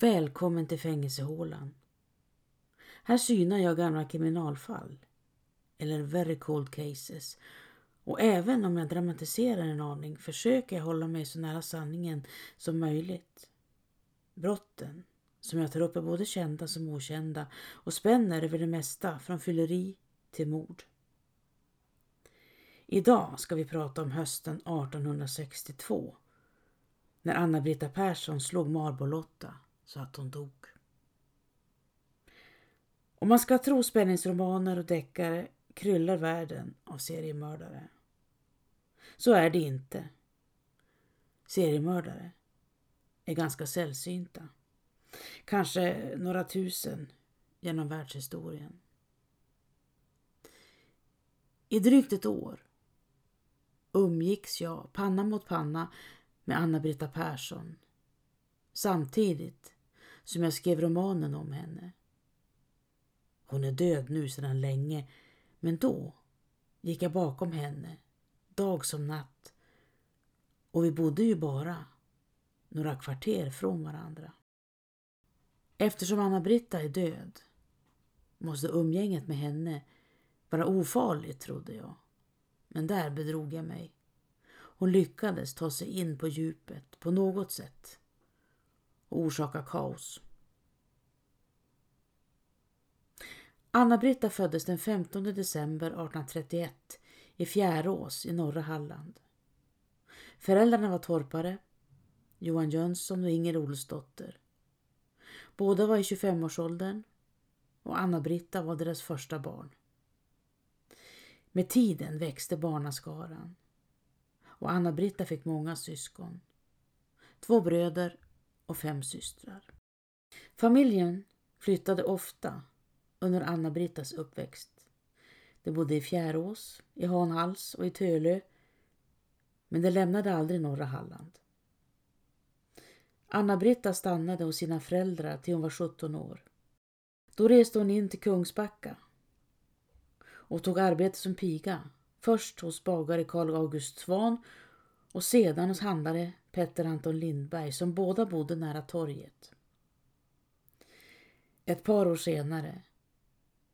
Välkommen till fängelsehålan. Här synar jag gamla kriminalfall, eller very cold cases. Och även om jag dramatiserar en aning försöker jag hålla mig så nära sanningen som möjligt. Brotten som jag tar upp är både kända som okända och spänner över det mesta från fylleri till mord. Idag ska vi prata om hösten 1862 när Anna-Britta Persson slog Marbolotta så att hon dog. Om man ska tro spänningsromaner och deckare kryllar världen av seriemördare. Så är det inte. Seriemördare är ganska sällsynta. Kanske några tusen genom världshistorien. I drygt ett år umgicks jag panna mot panna med Anna-Britta Persson samtidigt som jag skrev romanen om henne. Hon är död nu sedan länge men då gick jag bakom henne dag som natt och vi bodde ju bara några kvarter från varandra. Eftersom Anna-Britta är död måste umgänget med henne vara ofarligt, trodde jag. Men där bedrog jag mig. Hon lyckades ta sig in på djupet på något sätt och orsaka kaos. Anna-Britta föddes den 15 december 1831 i Fjärås i norra Halland. Föräldrarna var torpare, Johan Jönsson och Inger Olsdotter. Båda var i 25-årsåldern och Anna-Britta var deras första barn. Med tiden växte barnaskaran och Anna-Britta fick många syskon. Två bröder och fem systrar. Familjen flyttade ofta under Anna-Brittas uppväxt. De bodde i Fjärås, i Hanhals och i Tölö men de lämnade aldrig norra Halland. Anna-Britta stannade hos sina föräldrar till hon var 17 år. Då reste hon in till Kungsbacka och tog arbete som piga. Först hos bagare Karl August Svan och sedan hos handlare Petter Anton Lindberg som båda bodde nära torget. Ett par år senare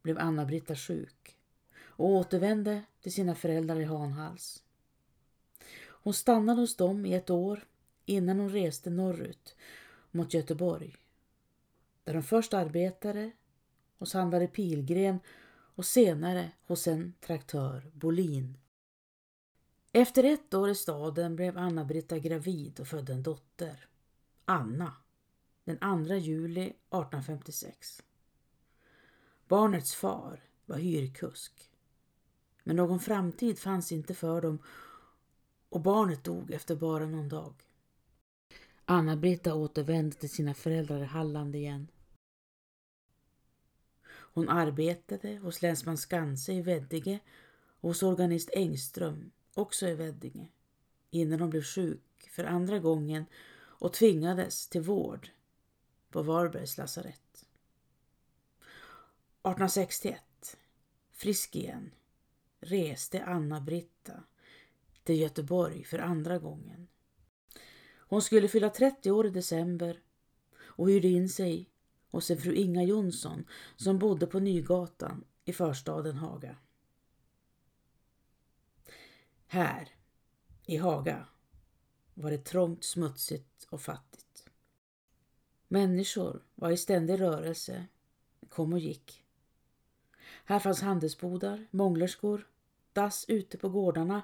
blev Anna-Britta sjuk och återvände till sina föräldrar i Hanhals. Hon stannade hos dem i ett år innan hon reste norrut mot Göteborg där hon först arbetade hos handlare Pilgren och senare hos en traktör, Bolin. Efter ett år i staden blev Anna-Britta gravid och födde en dotter, Anna, den 2 juli 1856. Barnets far var hyrkusk. Men någon framtid fanns inte för dem och barnet dog efter bara någon dag. Anna-Britta återvände till sina föräldrar i Halland igen. Hon arbetade hos länsman Skanse i Veddige och hos organist Engström, också i Veddinge, innan hon blev sjuk för andra gången och tvingades till vård på Varbergs lasarett. 1861, frisk igen, reste Anna-Britta till Göteborg för andra gången. Hon skulle fylla 30 år i december och hyrde in sig hos en fru Inga Jonsson som bodde på Nygatan i förstaden Haga. Här, i Haga, var det trångt, smutsigt och fattigt. Människor var i ständig rörelse, kom och gick. Här fanns handelsbodar, månglerskor, dass ute på gårdarna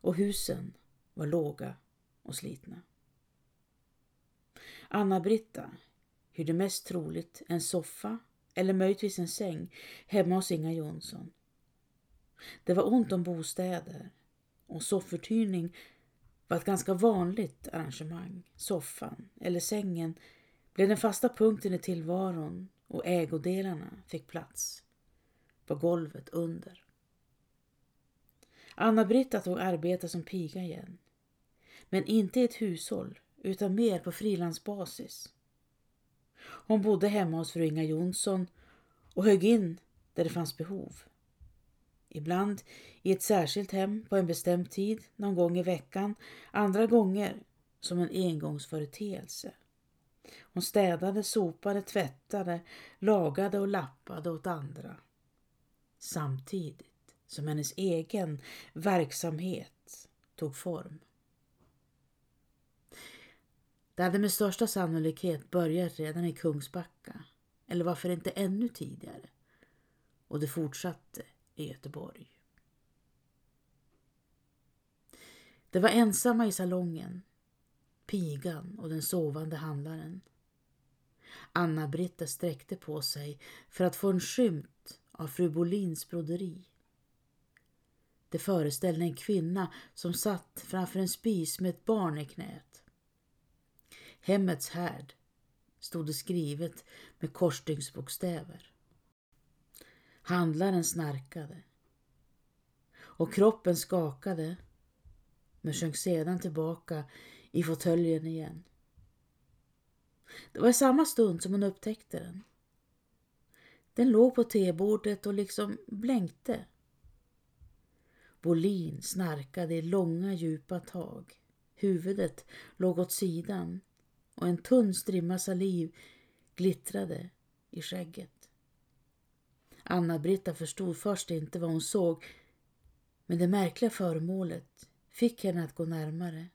och husen var låga och slitna. Anna-Britta hyrde mest troligt en soffa eller möjligtvis en säng hemma hos Inga Jonsson. Det var ont om bostäder och soffuthyrning var ett ganska vanligt arrangemang. Soffan eller sängen blev den fasta punkten i tillvaron och ägodelarna fick plats på golvet under. Anna-Britta tog arbete som piga igen. Men inte i ett hushåll utan mer på frilansbasis. Hon bodde hemma hos fru Inga Jonsson och högg in där det fanns behov. Ibland i ett särskilt hem på en bestämd tid, någon gång i veckan, andra gånger som en engångsföreteelse. Hon städade, sopade, tvättade, lagade och lappade åt andra. Samtidigt som hennes egen verksamhet tog form. Det hade med största sannolikhet börjat redan i Kungsbacka, eller varför inte ännu tidigare. Och det fortsatte i Göteborg. Det var ensamma i salongen, pigan och den sovande handlaren. Anna-Britta sträckte på sig för att få en skymt av fru Bolins broderi. Det föreställde en kvinna som satt framför en spis med ett barn i knät. Hemmets härd stod det skrivet med korsstygnsbokstäver. Handlaren snarkade och kroppen skakade men sjönk sedan tillbaka i fåtöljen igen. Det var i samma stund som hon upptäckte den. Den låg på tebordet och liksom blänkte. Bolin snarkade i långa djupa tag. Huvudet låg åt sidan och en tunn strimma saliv glittrade i skägget. Anna-Britta förstod först inte vad hon såg men det märkliga föremålet fick henne att gå närmare.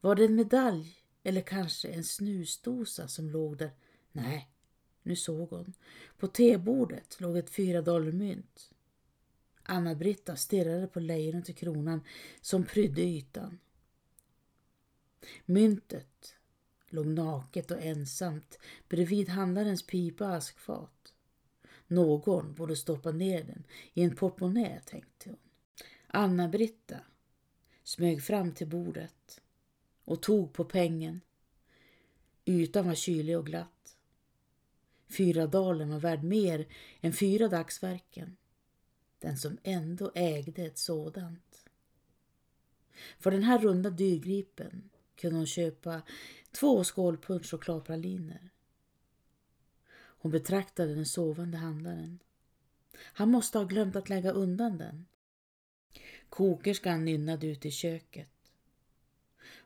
Var det en medalj eller kanske en snusdosa som låg där? Nej, nu såg hon. På tebordet låg ett fyra dollar mynt. Anna-Britta stirrade på lejonet i kronan som prydde ytan. Myntet låg naket och ensamt bredvid handlarens pipa och askfat. Någon borde stoppa ner den i en portmonnä, tänkte hon. Anna-Britta smög fram till bordet och tog på pengen. Ytan var kylig och glatt. Fyra dalen var värd mer än fyra dagsverken. Den som ändå ägde ett sådant. För den här runda dyrgripen kunde hon köpa två skålpunsch chokladpraliner. Hon betraktade den sovande handlaren. Han måste ha glömt att lägga undan den. Kokerskan nynnade ut i köket.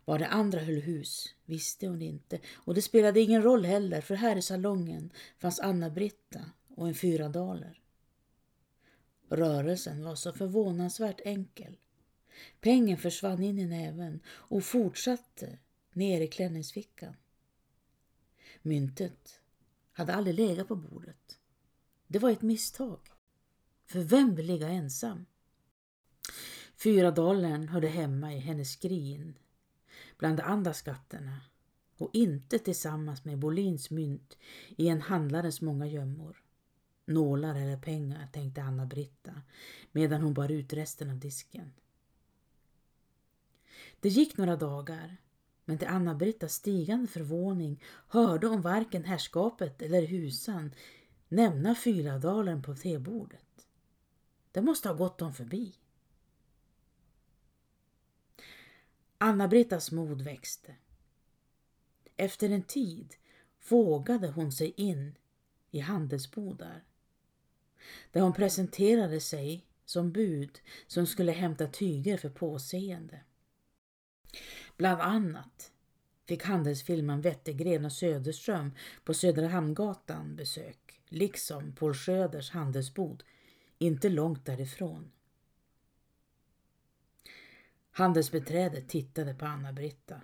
Var det andra höll hus visste hon inte och det spelade ingen roll heller för här i salongen fanns Anna-Britta och en fyradaler. Rörelsen var så förvånansvärt enkel. Pengen försvann in i näven och fortsatte ner i klänningsfickan. Myntet hade aldrig legat på bordet. Det var ett misstag. För vem vill ligga ensam? Fyradollarn hörde hemma i hennes skrin bland de andra skatterna och inte tillsammans med Bolins mynt i en handlares många gömmor. Nålar eller pengar, tänkte Anna-Britta medan hon bar ut resten av disken. Det gick några dagar, men till Anna-Brittas stigande förvåning hörde hon varken herrskapet eller husan nämna Fyladalen på tebordet. Det måste ha gått dem förbi. Anna-Brittas mod växte. Efter en tid vågade hon sig in i handelsbodar där hon presenterade sig som bud som skulle hämta tyger för påseende. Bland annat fick handelsfilmen Wettergren och Söderström på Södra Hamngatan besök, liksom Paul Schröders handelsbod, inte långt därifrån. Handelsbeträdet tittade på Anna-Britta.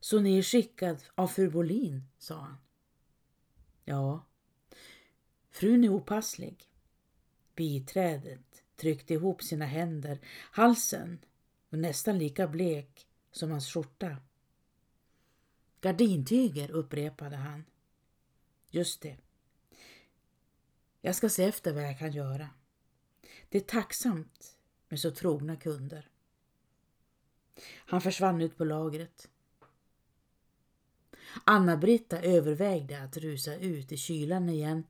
Så ni är skickad av fru Bolin, sa han. Ja, frun är opasslig. Biträdet tryckte ihop sina händer. Halsen och nästan lika blek som hans skjorta. Gardintyger, upprepade han. Just det. Jag ska se efter vad jag kan göra. Det är tacksamt med så trogna kunder. Han försvann ut på lagret. Anna-Britta övervägde att rusa ut i kylan igen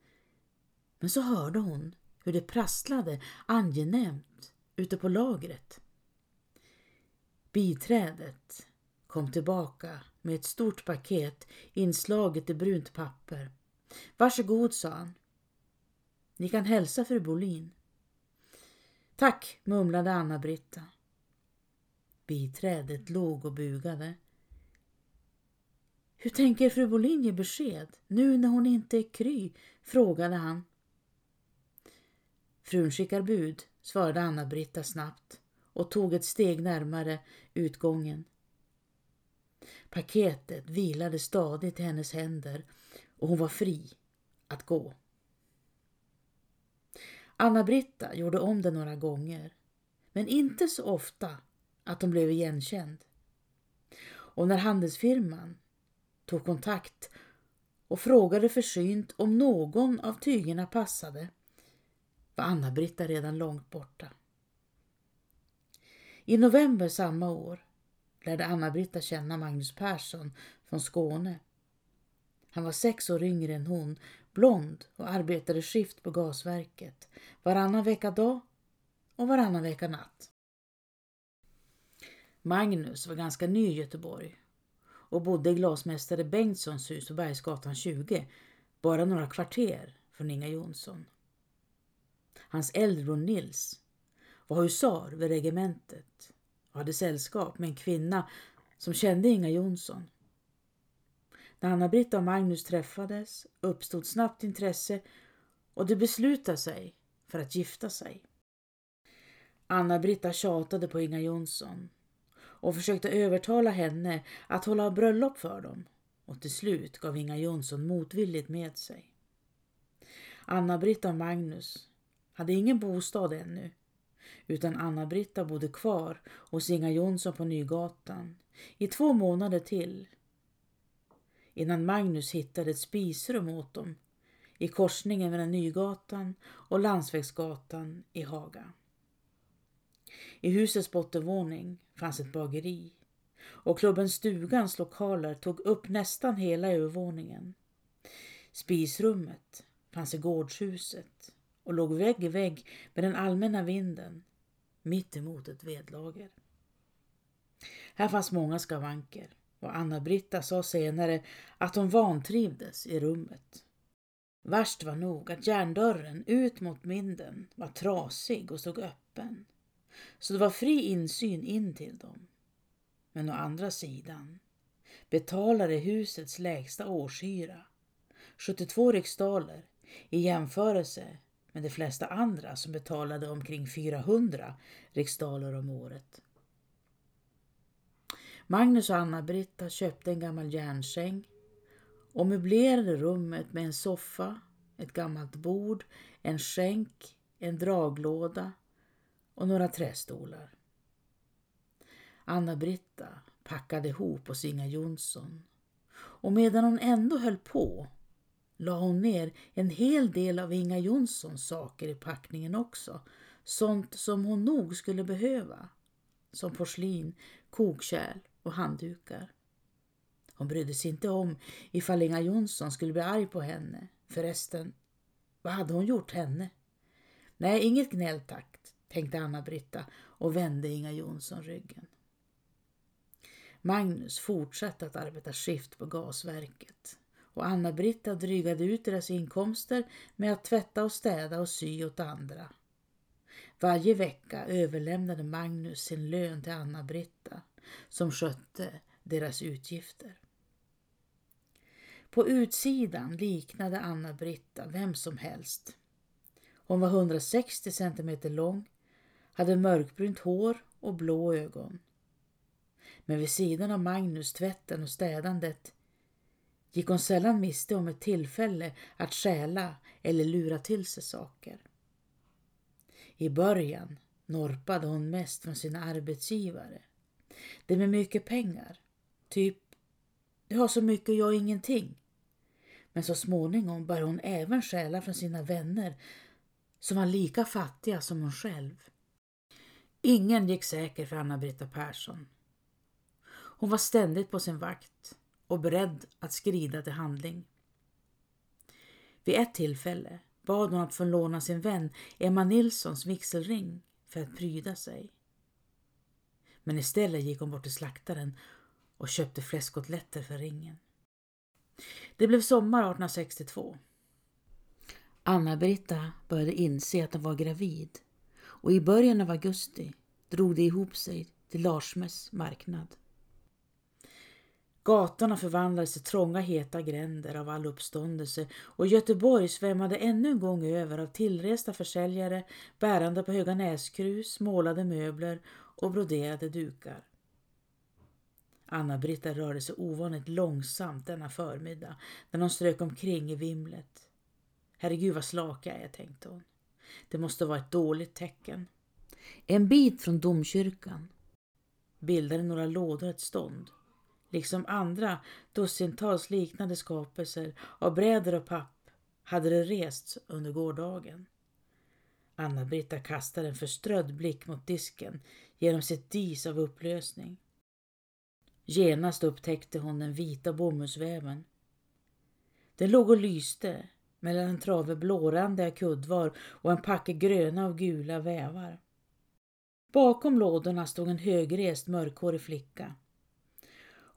men så hörde hon hur det prasslade angenämt ute på lagret. Biträdet kom tillbaka med ett stort paket inslaget i brunt papper. Varsågod, sa han. Ni kan hälsa fru Bolin. Tack, mumlade Anna-Britta. Biträdet låg och bugade. Hur tänker fru Bolin ge besked nu när hon inte är kry? frågade han. Frun skickar bud, svarade Anna-Britta snabbt och tog ett steg närmare utgången. Paketet vilade stadigt i hennes händer och hon var fri att gå. Anna-Britta gjorde om det några gånger, men inte så ofta att hon blev igenkänd. Och när handelsfirman tog kontakt och frågade försynt om någon av tygerna passade var Anna-Britta redan långt borta. I november samma år lärde Anna-Britta känna Magnus Persson från Skåne. Han var sex år yngre än hon, blond och arbetade skift på gasverket, varannan vecka dag och varannan vecka natt. Magnus var ganska ny i Göteborg och bodde i glasmästare Bengtssons hus på Bergsgatan 20, bara några kvarter från Inga Jonsson. Hans äldre bror Nils var husar vid regementet och hade sällskap med en kvinna som kände Inga Jonsson. När Anna-Britta och Magnus träffades uppstod snabbt intresse och de beslutade sig för att gifta sig. Anna-Britta tjatade på Inga Jonsson och försökte övertala henne att hålla bröllop för dem och till slut gav Inga Jonsson motvilligt med sig. Anna-Britta och Magnus hade ingen bostad ännu utan Anna-Britta bodde kvar hos Inga Jonsson på Nygatan i två månader till innan Magnus hittade ett spisrum åt dem i korsningen mellan Nygatan och Landsvägsgatan i Haga. I husets bottenvåning fanns ett bageri och klubben Stugans lokaler tog upp nästan hela övervåningen. Spisrummet fanns i gårdshuset och låg vägg i vägg med den allmänna vinden mitt emot ett vedlager. Här fanns många skavanker och Anna-Britta sa senare att hon vantrivdes i rummet. Värst var nog att järndörren ut mot minden var trasig och stod öppen. Så det var fri insyn in till dem. Men å andra sidan betalade husets lägsta årshyra 72 riksdaler i jämförelse men de flesta andra som betalade omkring 400 riksdaler om året. Magnus och Anna-Britta köpte en gammal järnsäng och möblerade rummet med en soffa, ett gammalt bord, en skänk, en draglåda och några trästolar. Anna-Britta packade ihop hos Inga Jonsson och medan hon ändå höll på la hon ner en hel del av Inga Jonssons saker i packningen också. Sånt som hon nog skulle behöva. Som porslin, kokkärl och handdukar. Hon brydde sig inte om ifall Inga Jonsson skulle bli arg på henne. Förresten, vad hade hon gjort henne? Nej, inget gnäll tack, tänkte Anna-Britta och vände Inga Jonsson ryggen. Magnus fortsatte att arbeta skift på gasverket och Anna-Britta drygade ut deras inkomster med att tvätta och städa och sy åt andra. Varje vecka överlämnade Magnus sin lön till Anna-Britta som skötte deras utgifter. På utsidan liknade Anna-Britta vem som helst. Hon var 160 centimeter lång, hade mörkbrunt hår och blå ögon. Men vid sidan av Magnus tvätten och städandet gick hon sällan miste om ett tillfälle att stjäla eller lura till sig saker. I början norpade hon mest från sina arbetsgivare. Det med mycket pengar. Typ, du har så mycket och jag ingenting. Men så småningom började hon även stjäla från sina vänner som var lika fattiga som hon själv. Ingen gick säker för Anna-Britta Persson. Hon var ständigt på sin vakt och beredd att skrida till handling. Vid ett tillfälle bad hon att få låna sin vän Emma Nilssons vigselring för att pryda sig. Men istället gick hon bort till slaktaren och köpte fläskkotletter för ringen. Det blev sommar 1862. Anna-Britta började inse att hon var gravid och i början av augusti drog det ihop sig till Larsmes marknad. Gatorna förvandlades till trånga heta gränder av all uppståndelse och Göteborg svämmade ännu en gång över av tillresta försäljare bärande på höga näskrus, målade möbler och broderade dukar. Anna-Britta rörde sig ovanligt långsamt denna förmiddag när hon strök omkring i vimlet. Herregud vad slak jag är, tänkte hon. Det måste vara ett dåligt tecken. En bit från domkyrkan bildade några lådor ett stånd liksom andra dussintals liknande skapelser av bräder och papp hade det rests under gårdagen. Anna-Britta kastade en förströdd blick mot disken genom sitt dis av upplösning. Genast upptäckte hon den vita bomullsväven. Den låg och lyste mellan en trave blårandiga kuddvar och en packe gröna och gula vävar. Bakom lådorna stod en högrest mörkhårig flicka.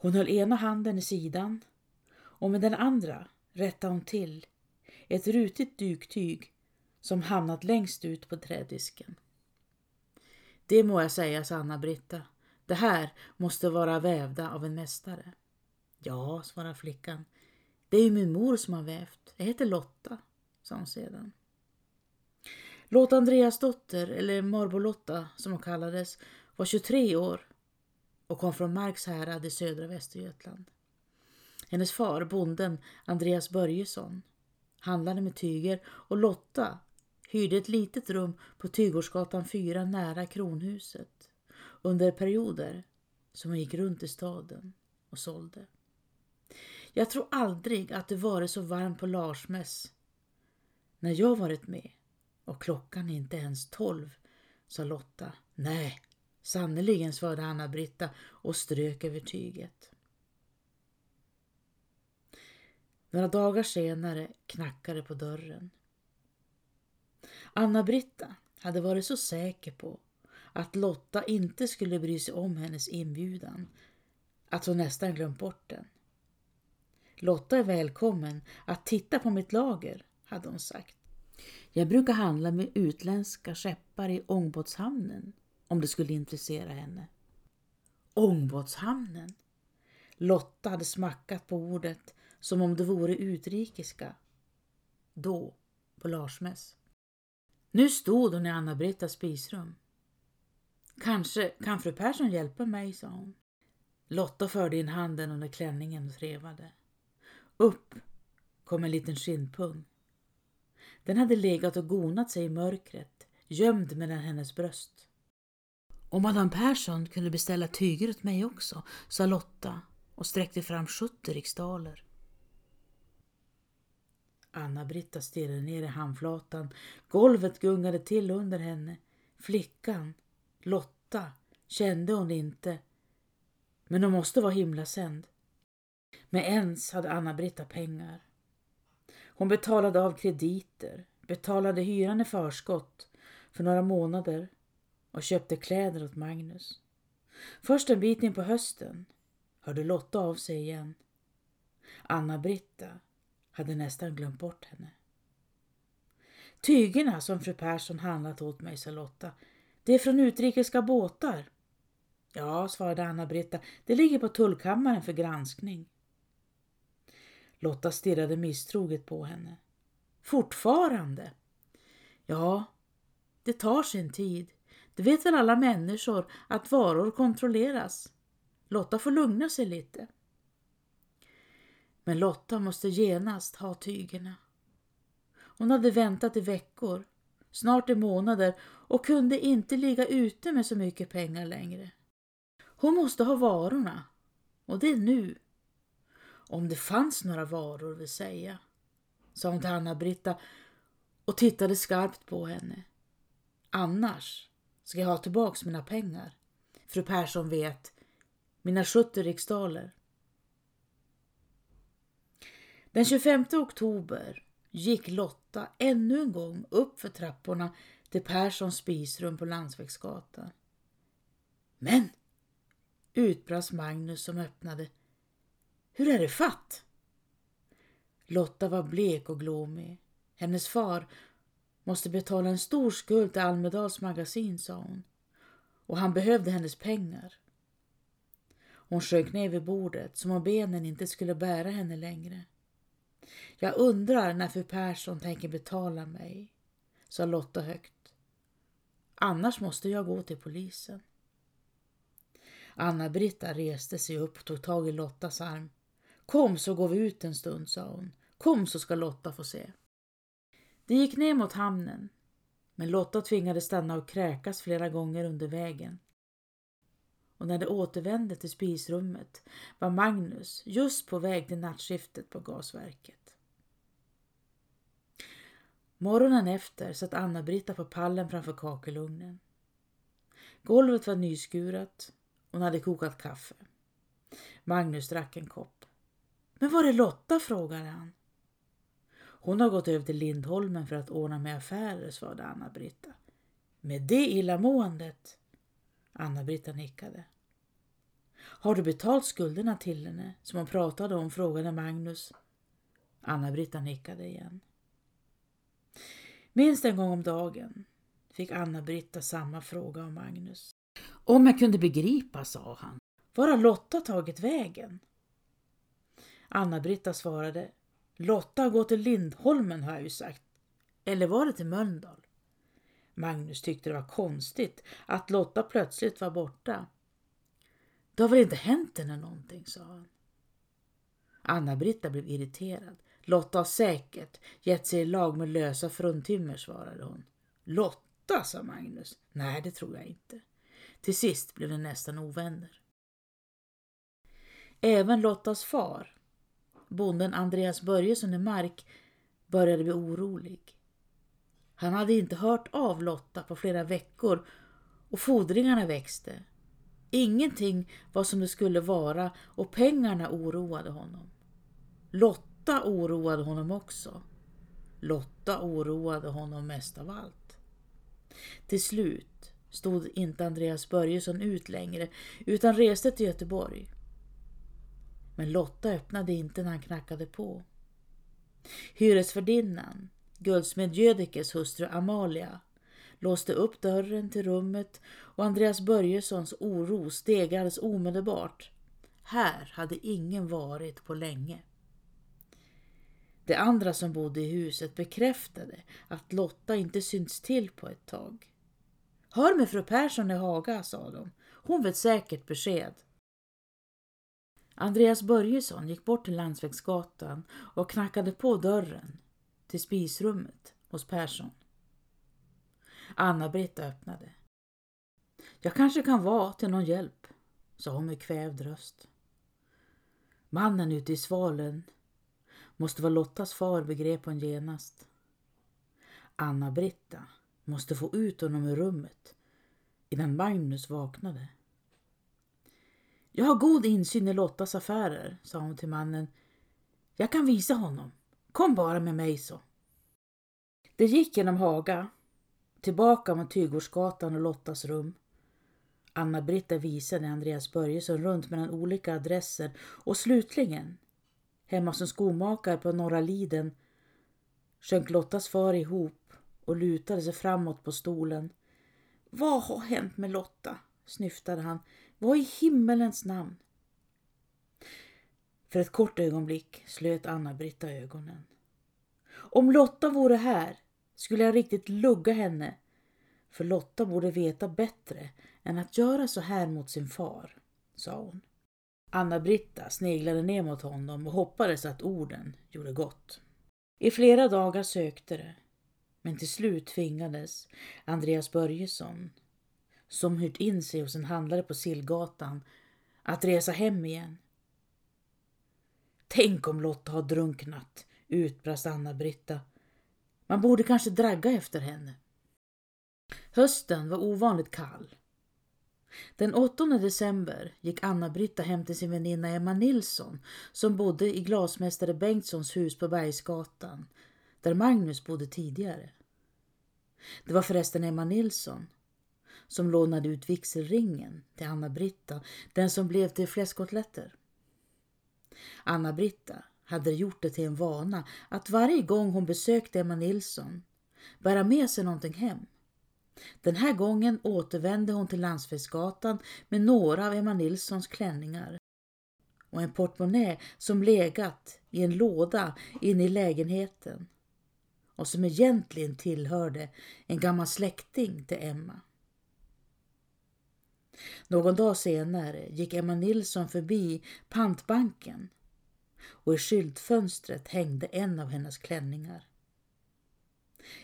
Hon höll ena handen i sidan och med den andra rättade hon till ett rutigt duktyg som hamnat längst ut på trädisken. Det må jag säga, sa Anna-Britta. Det här måste vara vävda av en mästare. Ja, svarade flickan. Det är ju min mor som har vävt. Jag heter Lotta, sa hon sedan. Lotta Andreas dotter, eller Marbolotta som hon kallades, var 23 år och kom från Marks härad i södra Västergötland. Hennes far, bonden Andreas Börjesson, handlade med tyger och Lotta hyrde ett litet rum på Tygårdsgatan 4 nära Kronhuset under perioder som hon gick runt i staden och sålde. Jag tror aldrig att det varit så varmt på Larsmäss när jag varit med och klockan är inte ens tolv, sa Lotta. Nej, Sannerligen, svarade Anna-Britta och strök över tyget. Några dagar senare knackade på dörren. Anna-Britta hade varit så säker på att Lotta inte skulle bry sig om hennes inbjudan att hon nästan glömt bort den. Lotta är välkommen att titta på mitt lager, hade hon sagt. Jag brukar handla med utländska skeppare i ångbåtshamnen om det skulle intressera henne. Ångbåtshamnen. Lotta hade smackat på ordet som om det vore utrikiska. Då, på Larsmäss. Nu stod hon i Anna-Brittas spisrum. Kanske kan fru Persson hjälpa mig, sa hon. Lotta förde in handen under klänningen och trevade. Upp kom en liten skinnpung. Den hade legat och gonat sig i mörkret, gömd mellan hennes bröst. Och Madame Persson kunde beställa tyger åt mig också, sa Lotta och sträckte fram 70 riksdaler. Anna-Britta stirrade ner i handflatan. Golvet gungade till under henne. Flickan, Lotta, kände hon inte. Men hon måste vara himlasänd. Med ens hade Anna-Britta pengar. Hon betalade av krediter, betalade hyran i förskott för några månader och köpte kläder åt Magnus. Först en bit in på hösten hörde Lotta av sig igen. Anna-Britta hade nästan glömt bort henne. Tygerna som fru Persson handlat åt mig, sa Lotta, det är från utrikiska båtar. Ja, svarade Anna-Britta, det ligger på tullkammaren för granskning. Lotta stirrade misstroget på henne. Fortfarande? Ja, det tar sin tid. Det vet väl alla människor att varor kontrolleras. Lotta får lugna sig lite. Men Lotta måste genast ha tygerna. Hon hade väntat i veckor, snart i månader och kunde inte ligga ute med så mycket pengar längre. Hon måste ha varorna och det nu. Om det fanns några varor vill säga, sa hon till Anna-Britta och tittade skarpt på henne. Annars ska jag ha tillbaks mina pengar. Fru Persson vet, mina 70 riksdaler. Den 25 oktober gick Lotta ännu en gång upp för trapporna till Perssons spisrum på Landsvägsgatan. Men, utbrast Magnus som öppnade. Hur är det fatt? Lotta var blek och glåmig. Hennes far måste betala en stor skuld till Almedals magasin, sa hon. Och han behövde hennes pengar. Hon sjönk ner vid bordet som om benen inte skulle bära henne längre. Jag undrar när fru Persson tänker betala mig, sa Lotta högt. Annars måste jag gå till polisen. Anna-Britta reste sig upp och tog tag i Lottas arm. Kom så går vi ut en stund, sa hon. Kom så ska Lotta få se. De gick ner mot hamnen, men Lotta tvingades stanna och kräkas flera gånger under vägen. Och när de återvände till spisrummet var Magnus just på väg till nattskiftet på gasverket. Morgonen efter satt Anna-Britta på pallen framför kakelugnen. Golvet var nyskurat och hon hade kokat kaffe. Magnus drack en kopp. Men var är Lotta? frågade han. Hon har gått över till Lindholmen för att ordna med affärer, svarade Anna-Britta. Med det illamåendet? Anna-Britta nickade. Har du betalt skulderna till henne som hon pratade om? frågade Magnus. Anna-Britta nickade igen. Minst en gång om dagen fick Anna-Britta samma fråga av Magnus. Om jag kunde begripa, sa han. Var har Lotta tagit vägen? Anna-Britta svarade. Lotta har gått till Lindholmen har jag ju sagt. Eller var det till Mölndal? Magnus tyckte det var konstigt att Lotta plötsligt var borta. Det har väl inte hänt henne någonting, sa han. Anna-Britta blev irriterad. Lotta har säkert gett sig i lag med lösa fruntimmer, svarade hon. Lotta, sa Magnus. Nej, det tror jag inte. Till sist blev de nästan ovänner. Även Lottas far, bonden Andreas Börjesson i Mark, började bli orolig. Han hade inte hört av Lotta på flera veckor och fordringarna växte. Ingenting var som det skulle vara och pengarna oroade honom. Lotta oroade honom också. Lotta oroade honom mest av allt. Till slut stod inte Andreas Börjesson ut längre utan reste till Göteborg. Men Lotta öppnade inte när han knackade på. Hyresvärdinnan, guldsmed Jödekes hustru Amalia, låste upp dörren till rummet och Andreas Börjessons oro stegrades omedelbart. Här hade ingen varit på länge. De andra som bodde i huset bekräftade att Lotta inte synts till på ett tag. Hör med fru Persson i Haga, sa de. Hon vet säkert besked. Andreas Börjesson gick bort till Landsvägsgatan och knackade på dörren till spisrummet hos Persson. Anna-Britt öppnade. Jag kanske kan vara till någon hjälp, sa hon med kvävd röst. Mannen ute i svalen måste vara Lottas far, begrep hon genast. Anna-Britta Måste få ut honom ur rummet innan Magnus vaknade. Jag har god insyn i Lottas affärer, sa hon till mannen. Jag kan visa honom. Kom bara med mig så. Det gick genom Haga, tillbaka mot Tygårdsgatan och Lottas rum. Anna-Britta visade Andreas Börjesson runt mellan olika adresser och slutligen, hemma som skomakare på Norra Liden, sjönk Lottas far ihop och lutade sig framåt på stolen. Vad har hänt med Lotta? snyftade han. Vad i himmelens namn? För ett kort ögonblick slöt Anna-Britta ögonen. Om Lotta vore här skulle jag riktigt lugga henne. För Lotta borde veta bättre än att göra så här mot sin far, sa hon. Anna-Britta sneglade ner mot honom och hoppades att orden gjorde gott. I flera dagar sökte det, men till slut tvingades Andreas Börjesson, som hyrt in sig hos en handlare på Sillgatan, att resa hem igen. Tänk om Lotta har drunknat, utbrast Anna-Britta. Man borde kanske dragga efter henne. Hösten var ovanligt kall. Den 8 december gick Anna-Britta hem till sin väninna Emma Nilsson som bodde i glasmästare Bengtssons hus på Bergsgatan där Magnus bodde tidigare. Det var förresten Emma Nilsson som lånade ut vigselringen till Anna-Britta, den som blev till fläskkotletter. Anna-Britta hade gjort det till en vana att varje gång hon besökte Emma Nilsson bära med sig någonting hem. Den här gången återvände hon till Landsvägsgatan med några av Emma Nilssons klänningar och en portmonnä som legat i en låda inne i lägenheten och som egentligen tillhörde en gammal släkting till Emma. Någon dag senare gick Emma Nilsson förbi pantbanken och i skyltfönstret hängde en av hennes klänningar.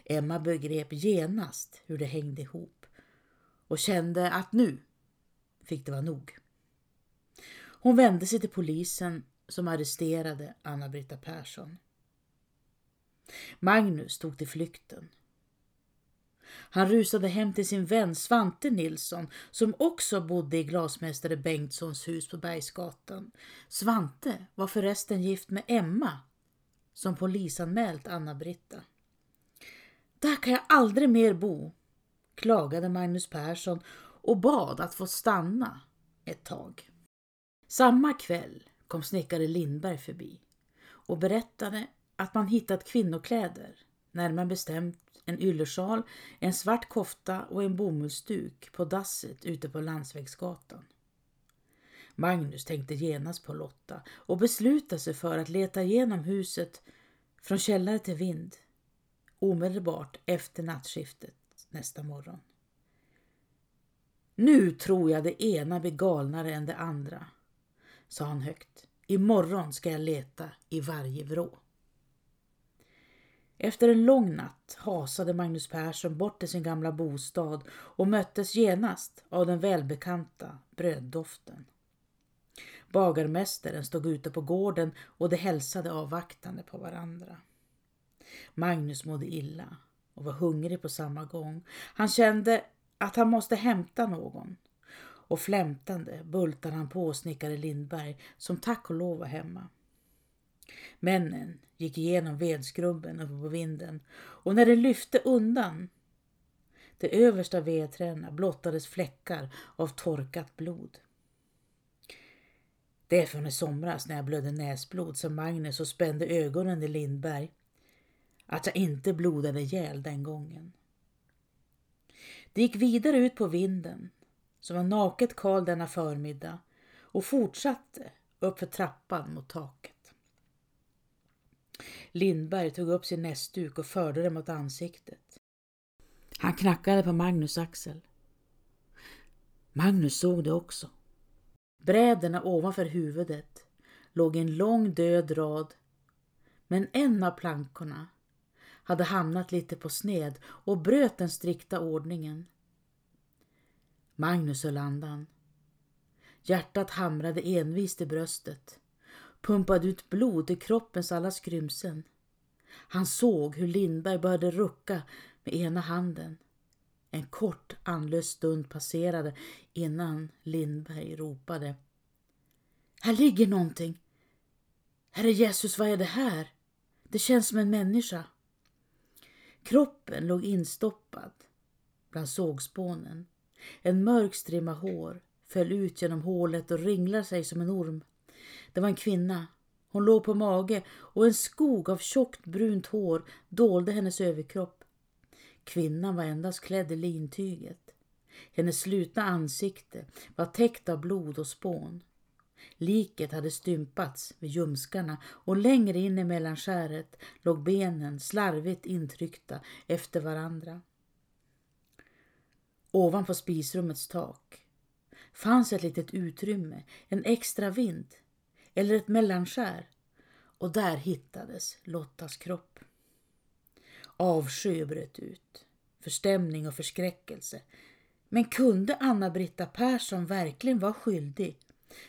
Emma begrep genast hur det hängde ihop och kände att nu fick det vara nog. Hon vände sig till polisen som arresterade Anna-Britta Persson. Magnus tog till flykten. Han rusade hem till sin vän Svante Nilsson som också bodde i glasmästare Bengtssons hus på Bergsgatan. Svante var förresten gift med Emma som polisanmält Anna-Britta. Där kan jag aldrig mer bo, klagade Magnus Persson och bad att få stanna ett tag. Samma kväll kom snickare Lindberg förbi och berättade att man hittat kvinnokläder, närmare bestämt en yllesjal, en svart kofta och en bomullsduk på dasset ute på Landsvägsgatan. Magnus tänkte genast på Lotta och beslutade sig för att leta igenom huset från källare till vind omedelbart efter nattskiftet nästa morgon. Nu tror jag det ena blir galnare än det andra, sa han högt. Imorgon ska jag leta i varje vrå. Efter en lång natt hasade Magnus Persson bort till sin gamla bostad och möttes genast av den välbekanta bröddoften. Bagarmästaren stod ute på gården och de hälsade avvaktande på varandra. Magnus mådde illa och var hungrig på samma gång. Han kände att han måste hämta någon och flämtande bultade han på snickare Lindberg som tack och lov var hemma. Männen gick igenom vedskrubben uppe på vinden och när de lyfte undan de översta vedträna blottades fläckar av torkat blod. Det är från i somras när jag blödde näsblod, sa Magnus och spände ögonen i Lindberg. Att jag inte blodade ihjäl den gången. Det gick vidare ut på vinden, som var naket kal denna förmiddag, och fortsatte uppför trappan mot taket. Lindberg tog upp sin näsduk och förde den mot ansiktet. Han knackade på Magnus axel. Magnus såg det också. Bräderna ovanför huvudet låg i en lång död rad men en av plankorna hade hamnat lite på sned och bröt den strikta ordningen. Magnus höll andan. Hjärtat hamrade envist i bröstet pumpade ut blod i kroppens alla skrymsen. Han såg hur Lindberg började rucka med ena handen. En kort andlös stund passerade innan Lindberg ropade. Här ligger någonting. Herre Jesus, vad är det här? Det känns som en människa. Kroppen låg instoppad bland sågspånen. En mörk strimma hår föll ut genom hålet och ringlade sig som en orm. Det var en kvinna. Hon låg på mage och en skog av tjockt brunt hår dolde hennes överkropp. Kvinnan var endast klädd i lintyget. Hennes slutna ansikte var täckt av blod och spån. Liket hade stympats vid ljumskarna och längre in i mellanskäret låg benen slarvigt intryckta efter varandra. Ovanpå spisrummets tak fanns ett litet utrymme, en extra vind eller ett mellanskär och där hittades Lottas kropp. Avsky bröt ut, förstämning och förskräckelse. Men kunde Anna-Britta Persson verkligen vara skyldig?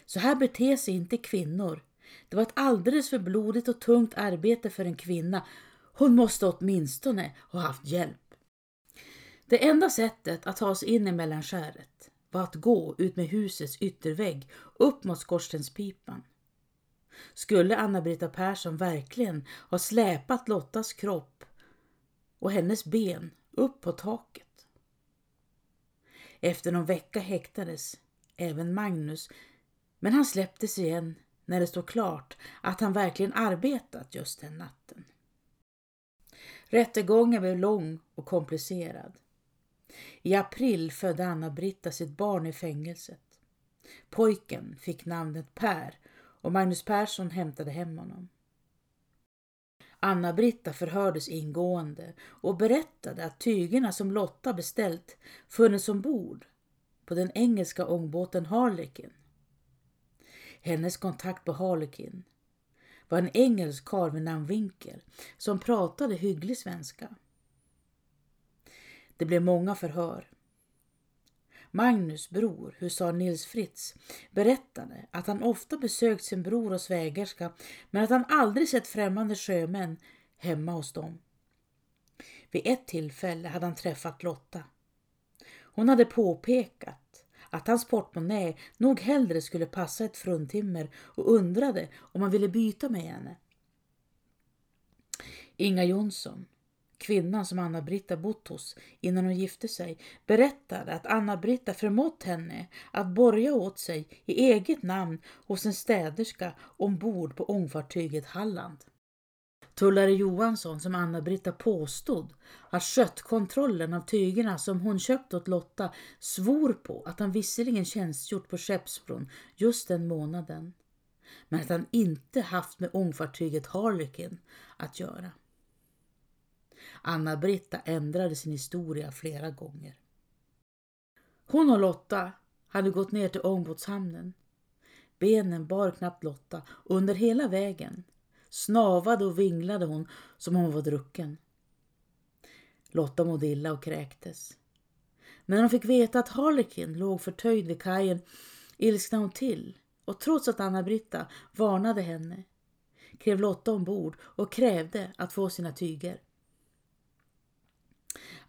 Så här beter sig inte kvinnor. Det var ett alldeles för blodigt och tungt arbete för en kvinna. Hon måste åtminstone ha haft hjälp. Det enda sättet att ta sig in i mellanskäret var att gå ut med husets yttervägg upp mot skorstenspipan. Skulle Anna-Britta Persson verkligen ha släpat Lottas kropp och hennes ben upp på taket? Efter någon vecka häktades även Magnus, men han släpptes igen när det stod klart att han verkligen arbetat just den natten. Rättegången blev lång och komplicerad. I april födde Anna-Britta sitt barn i fängelset. Pojken fick namnet Per och Magnus Persson hämtade hem honom. Anna-Britta förhördes ingående och berättade att tygerna som Lotta beställt funnits ombord på den engelska ångbåten Harlequin. Hennes kontakt på Harlequin var en engelsk karl med namn Winkel som pratade hygglig svenska. Det blev många förhör. Magnus bror, husar Nils Fritz, berättade att han ofta besökt sin bror och svägerska men att han aldrig sett främmande sjömän hemma hos dem. Vid ett tillfälle hade han träffat Lotta. Hon hade påpekat att hans portmonnä nog hellre skulle passa ett fruntimmer och undrade om han ville byta med henne. Inga Jonsson, kvinnan som Anna-Britta bott hos innan hon gifte sig, berättade att Anna-Britta förmått henne att borga åt sig i eget namn hos en städerska ombord på ångfartyget Halland. Tullare Johansson, som Anna-Britta påstod har skött kontrollen av tygerna som hon köpt åt Lotta, svor på att han visserligen tjänstgjort på Skeppsbron just den månaden, men att han inte haft med ångfartyget Harlequin att göra. Anna-Britta ändrade sin historia flera gånger. Hon och Lotta hade gått ner till ångbåtshamnen. Benen bar knappt Lotta och under hela vägen snavade och vinglade hon som om hon var drucken. Lotta mådde illa och kräktes. Men när hon fick veta att Harlekin låg förtöjd vid kajen ilsknade hon till och trots att Anna-Britta varnade henne klev Lotta ombord och krävde att få sina tyger.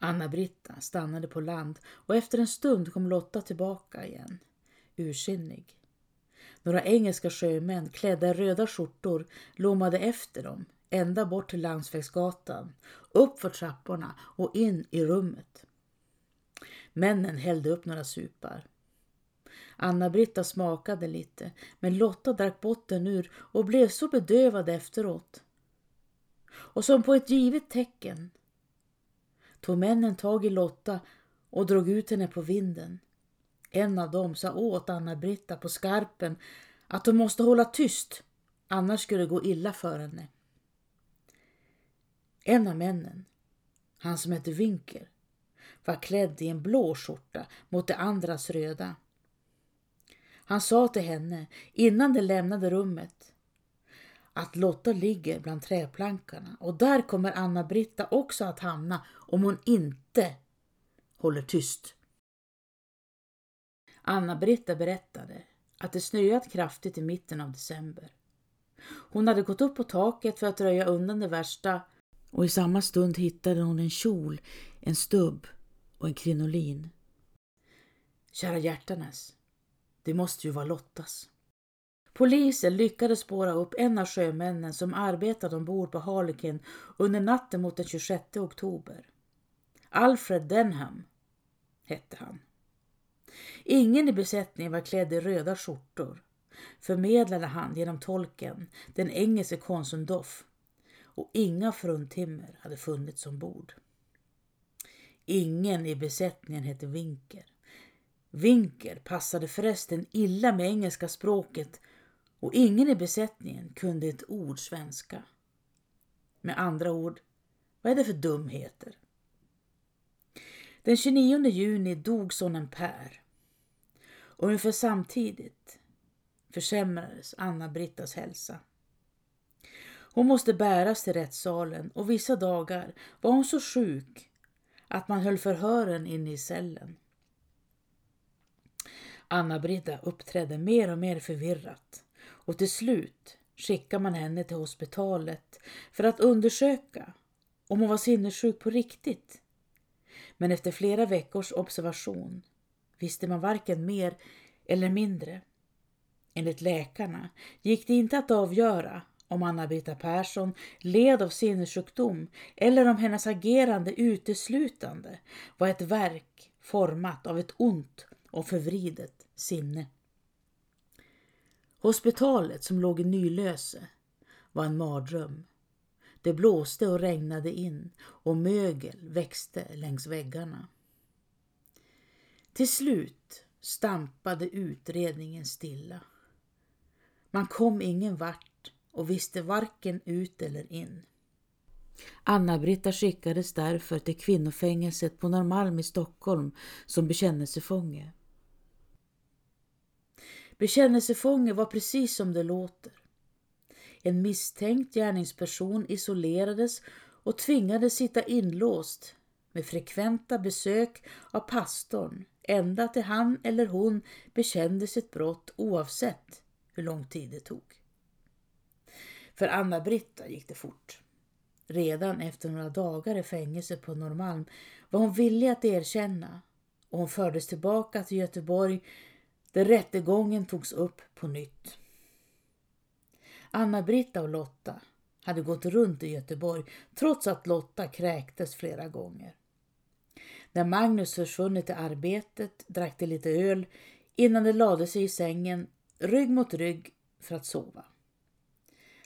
Anna-Britta stannade på land och efter en stund kom Lotta tillbaka igen, ursinnig. Några engelska sjömän klädda i röda skjortor lommade efter dem ända bort till Landsvägsgatan, upp för trapporna och in i rummet. Männen hällde upp några supar. Anna-Britta smakade lite, men Lotta drack botten ur och blev så bedövad efteråt. Och som på ett givet tecken tog männen tag i Lotta och drog ut henne på vinden. En av dem sa åt Anna-Britta på skarpen att hon måste hålla tyst, annars skulle det gå illa för henne. En av männen, han som hette Winker, var klädd i en blå skjorta mot de andras röda. Han sa till henne innan de lämnade rummet att Lotta ligger bland träplankarna och där kommer Anna-Britta också att hamna om hon inte håller tyst. Anna-Britta berättade att det snöat kraftigt i mitten av december. Hon hade gått upp på taket för att röja undan det värsta och i samma stund hittade hon en kjol, en stubb och en krinolin. Kära hjärtanes, det måste ju vara Lottas. Polisen lyckades spåra upp en av sjömännen som arbetade ombord på Harlequin under natten mot den 26 oktober. Alfred Denham hette han. Ingen i besättningen var klädd i röda skjortor, förmedlade han genom tolken, den engelske konsuln Doff, och inga fruntimmer hade funnits ombord. Ingen i besättningen hette Winker. Winker passade förresten illa med engelska språket och ingen i besättningen kunde ett ord svenska. Med andra ord, vad är det för dumheter? Den 29 juni dog sonen Per. Och ungefär samtidigt försämrades Anna-Brittas hälsa. Hon måste bäras till rättssalen och vissa dagar var hon så sjuk att man höll förhören inne i cellen. Anna-Britta uppträdde mer och mer förvirrat och till slut skickade man henne till hospitalet för att undersöka om hon var sinnessjuk på riktigt. Men efter flera veckors observation visste man varken mer eller mindre. Enligt läkarna gick det inte att avgöra om Anna Brita Persson led av sinnessjukdom eller om hennes agerande uteslutande var ett verk format av ett ont och förvridet sinne. Hospitalet som låg i Nylöse var en mardröm. Det blåste och regnade in och mögel växte längs väggarna. Till slut stampade utredningen stilla. Man kom ingen vart och visste varken ut eller in. Anna-Britta skickades därför till kvinnofängelset på Norrmalm i Stockholm som bekännelsefånge. Bekännelsefånge var precis som det låter. En misstänkt gärningsperson isolerades och tvingades sitta inlåst med frekventa besök av pastorn ända till han eller hon bekände sitt brott oavsett hur lång tid det tog. För Anna-Britta gick det fort. Redan efter några dagar i fängelse på Norrmalm var hon villig att erkänna och hon fördes tillbaka till Göteborg där rättegången togs upp på nytt. Anna-Britta och Lotta hade gått runt i Göteborg trots att Lotta kräktes flera gånger. När Magnus försvunnit till arbetet drack de lite öl innan de lade sig i sängen rygg mot rygg för att sova.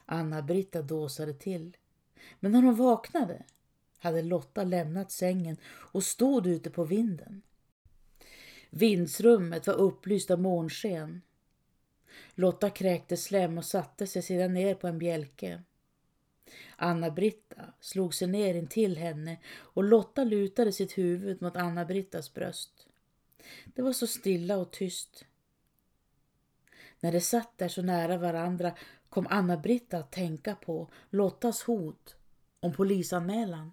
Anna-Britta dåsade till. Men när hon vaknade hade Lotta lämnat sängen och stod ute på vinden. Vindsrummet var upplyst av månsken. Lotta kräkte slem och satte sig sedan ner på en bjälke. Anna-Britta slog sig ner intill henne och Lotta lutade sitt huvud mot Anna-Brittas bröst. Det var så stilla och tyst. När de satt där så nära varandra kom Anna-Britta att tänka på Lottas hot om polisanmälan.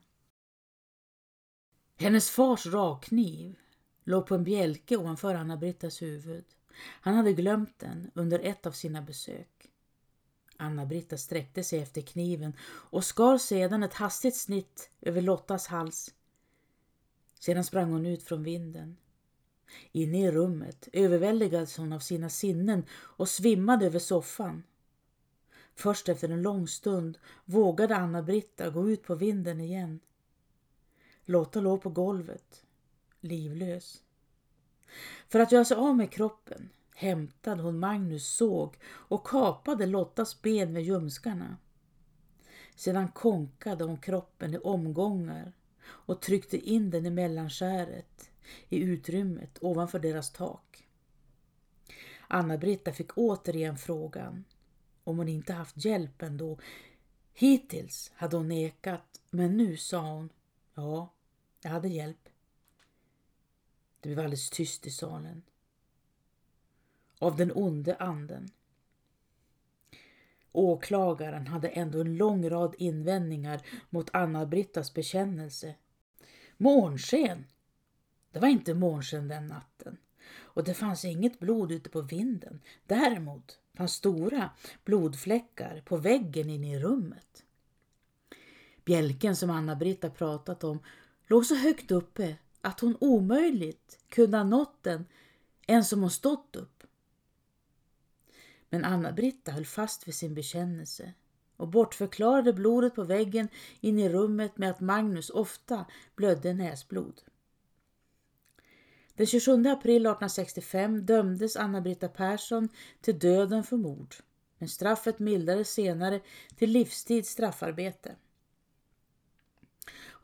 Hennes fars rakkniv låg på en bjälke ovanför Anna-Brittas huvud. Han hade glömt den under ett av sina besök. Anna-Britta sträckte sig efter kniven och skar sedan ett hastigt snitt över Lottas hals. Sedan sprang hon ut från vinden. Inne i rummet överväldigades hon av sina sinnen och svimmade över soffan. Först efter en lång stund vågade Anna-Britta gå ut på vinden igen. Lotta låg på golvet, livlös. För att göra sig av med kroppen hämtade hon Magnus såg och kapade Lottas ben med ljumskarna. Sedan konkade hon kroppen i omgångar och tryckte in den i mellanskäret i utrymmet ovanför deras tak. Anna-Britta fick återigen frågan om hon inte haft hjälp ändå. Hittills hade hon nekat, men nu sa hon ja, jag hade hjälp. Det blev alldeles tyst i salen. Av den onde anden. Åklagaren hade ändå en lång rad invändningar mot Anna-Brittas bekännelse. Månsken! Det var inte månsken den natten och det fanns inget blod ute på vinden. Däremot fanns stora blodfläckar på väggen inne i rummet. Bjälken som Anna-Britta pratat om låg så högt uppe att hon omöjligt kunde ha nått den ens om hon stått upp. Men Anna-Britta höll fast vid sin bekännelse och bortförklarade blodet på väggen in i rummet med att Magnus ofta blödde näsblod. Den 27 april 1865 dömdes Anna-Britta Persson till döden för mord, men straffet mildades senare till livstids straffarbete.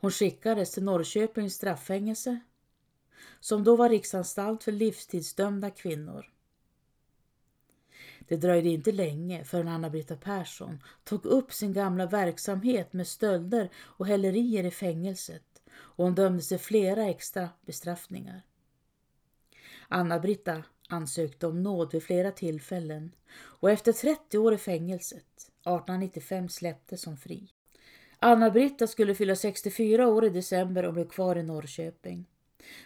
Hon skickades till Norrköpings straffängelse som då var riksanstalt för livstidsdömda kvinnor. Det dröjde inte länge förrän Anna-Britta Persson tog upp sin gamla verksamhet med stölder och hälerier i fängelset och hon dömdes till flera extra bestraffningar. Anna-Britta ansökte om nåd vid flera tillfällen och efter 30 år i fängelset 1895 släpptes hon fri. Anna-Britta skulle fylla 64 år i december och blev kvar i Norrköping.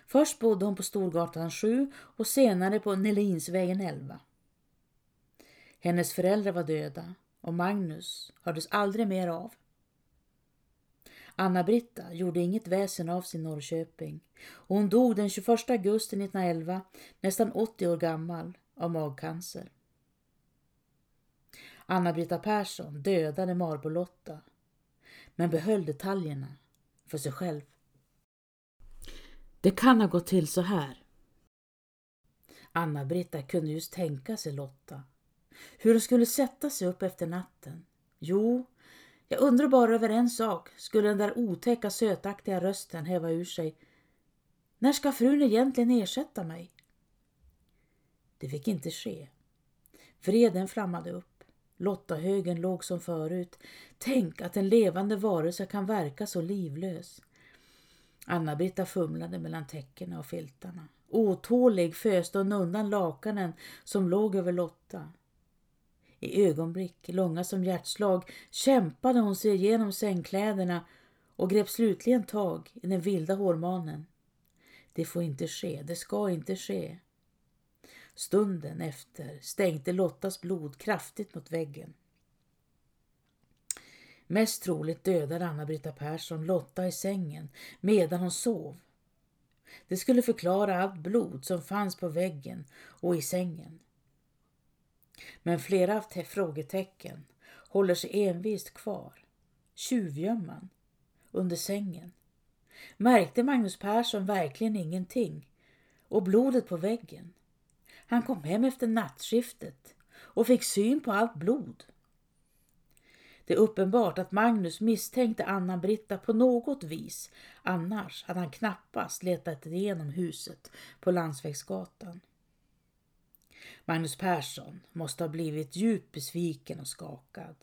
Först bodde hon på Storgatan 7 och senare på Nelinsvägen 11. Hennes föräldrar var döda och Magnus hördes aldrig mer av. Anna-Britta gjorde inget väsen av sin Norrköping. och Hon dog den 21 augusti 1911, nästan 80 år gammal, av magcancer. Anna-Britta Persson dödade Marbolotta, men behöll detaljerna för sig själv. Det kan ha gått till så här. Anna-Britta kunde just tänka sig Lotta. Hur hon skulle sätta sig upp efter natten. Jo, jag undrar bara över en sak, skulle den där otäcka sötaktiga rösten häva ur sig. När ska frun egentligen ersätta mig? Det fick inte ske. Vreden flammade upp. Lottahögen låg som förut. Tänk att en levande varelse kan verka så livlös. Anna-Britta fumlade mellan täckena och filtarna. Otålig föste hon undan lakanen som låg över Lotta. I ögonblick, långa som hjärtslag, kämpade hon sig igenom sängkläderna och grep slutligen tag i den vilda hårmanen. Det får inte ske, det ska inte ske. Stunden efter stänkte Lottas blod kraftigt mot väggen. Mest troligt dödade Anna-Britta Persson Lotta i sängen medan hon sov. Det skulle förklara allt blod som fanns på väggen och i sängen. Men flera frågetecken håller sig envist kvar. Tjuvgömman under sängen. Märkte Magnus Persson verkligen ingenting? Och blodet på väggen? Han kom hem efter nattskiftet och fick syn på allt blod. Det är uppenbart att Magnus misstänkte Anna-Britta på något vis, annars hade han knappast letat igenom huset på Landsvägsgatan. Magnus Persson måste ha blivit djupt besviken och skakad.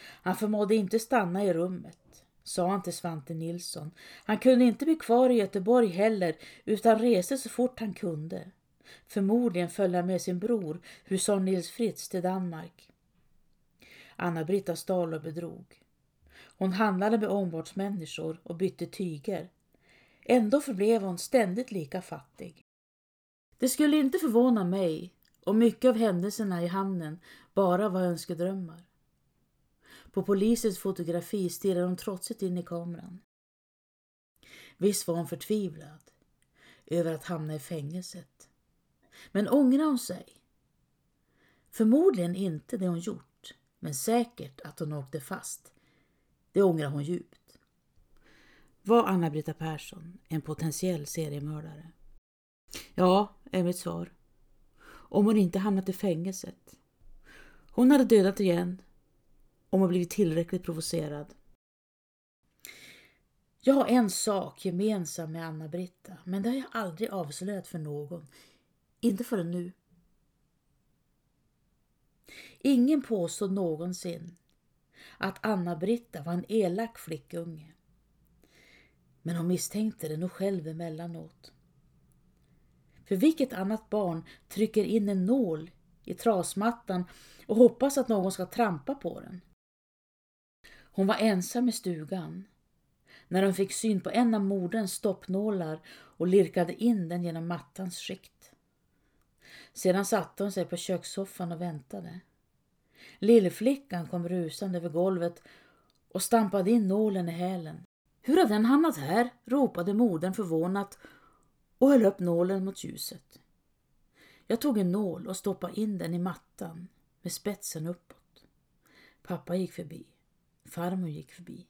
Han förmådde inte stanna i rummet, sa han till Svante Nilsson. Han kunde inte bli kvar i Göteborg heller utan reste så fort han kunde. Förmodligen följde han med sin bror, husar Nils Fritz, till Danmark. Anna-Britta stal och bedrog. Hon handlade med omvårdsmänniskor och bytte tyger. Ändå förblev hon ständigt lika fattig. Det skulle inte förvåna mig om mycket av händelserna i hamnen bara var önskedrömmar. På polisens fotografi stirrade hon trotsigt in i kameran. Visst var hon förtvivlad över att hamna i fängelset. Men ångrar hon sig? Förmodligen inte det hon gjort, men säkert att hon åkte fast. Det ångrar hon djupt. Var Anna-Britta Persson en potentiell seriemördare? Ja, är mitt svar. Om hon inte hamnat i fängelset. Hon hade dödat igen om hon blivit tillräckligt provocerad. Jag har en sak gemensam med Anna-Britta, men det har jag aldrig avslöjat för någon. Inte förrän nu. Ingen påstod någonsin att Anna-Britta var en elak flickunge. Men hon misstänkte det nog själv emellanåt. För vilket annat barn trycker in en nål i trasmattan och hoppas att någon ska trampa på den? Hon var ensam i stugan när hon fick syn på en av moderns stoppnålar och lirkade in den genom mattans skikt. Sedan satte hon sig på kökssoffan och väntade. Lillflickan kom rusande över golvet och stampade in nålen i hälen. Hur har den hamnat här? ropade modern förvånat och höll upp nålen mot ljuset. Jag tog en nål och stoppade in den i mattan med spetsen uppåt. Pappa gick förbi. Farmor gick förbi.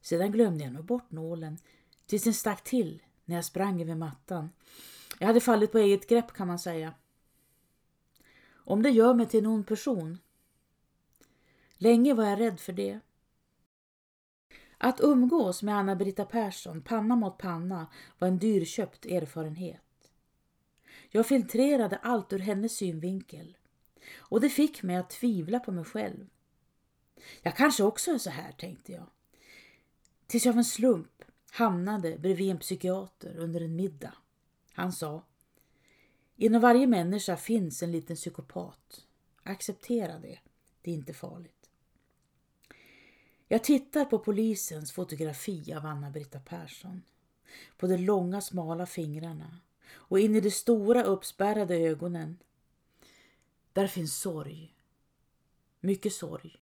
Sedan glömde jag nog bort nålen tills den stack till när jag sprang över mattan. Jag hade fallit på eget grepp kan man säga. Om det gör mig till en ond person. Länge var jag rädd för det. Att umgås med Anna-Britta Persson panna mot panna var en dyrköpt erfarenhet. Jag filtrerade allt ur hennes synvinkel och det fick mig att tvivla på mig själv. Jag kanske också är så här, tänkte jag. Tills jag av en slump hamnade bredvid en psykiater under en middag. Han sa Inom varje människa finns en liten psykopat. Acceptera det. Det är inte farligt. Jag tittar på polisens fotografi av Anna-Britta Persson. På de långa smala fingrarna och in i de stora uppspärrade ögonen. Där finns sorg. Mycket sorg.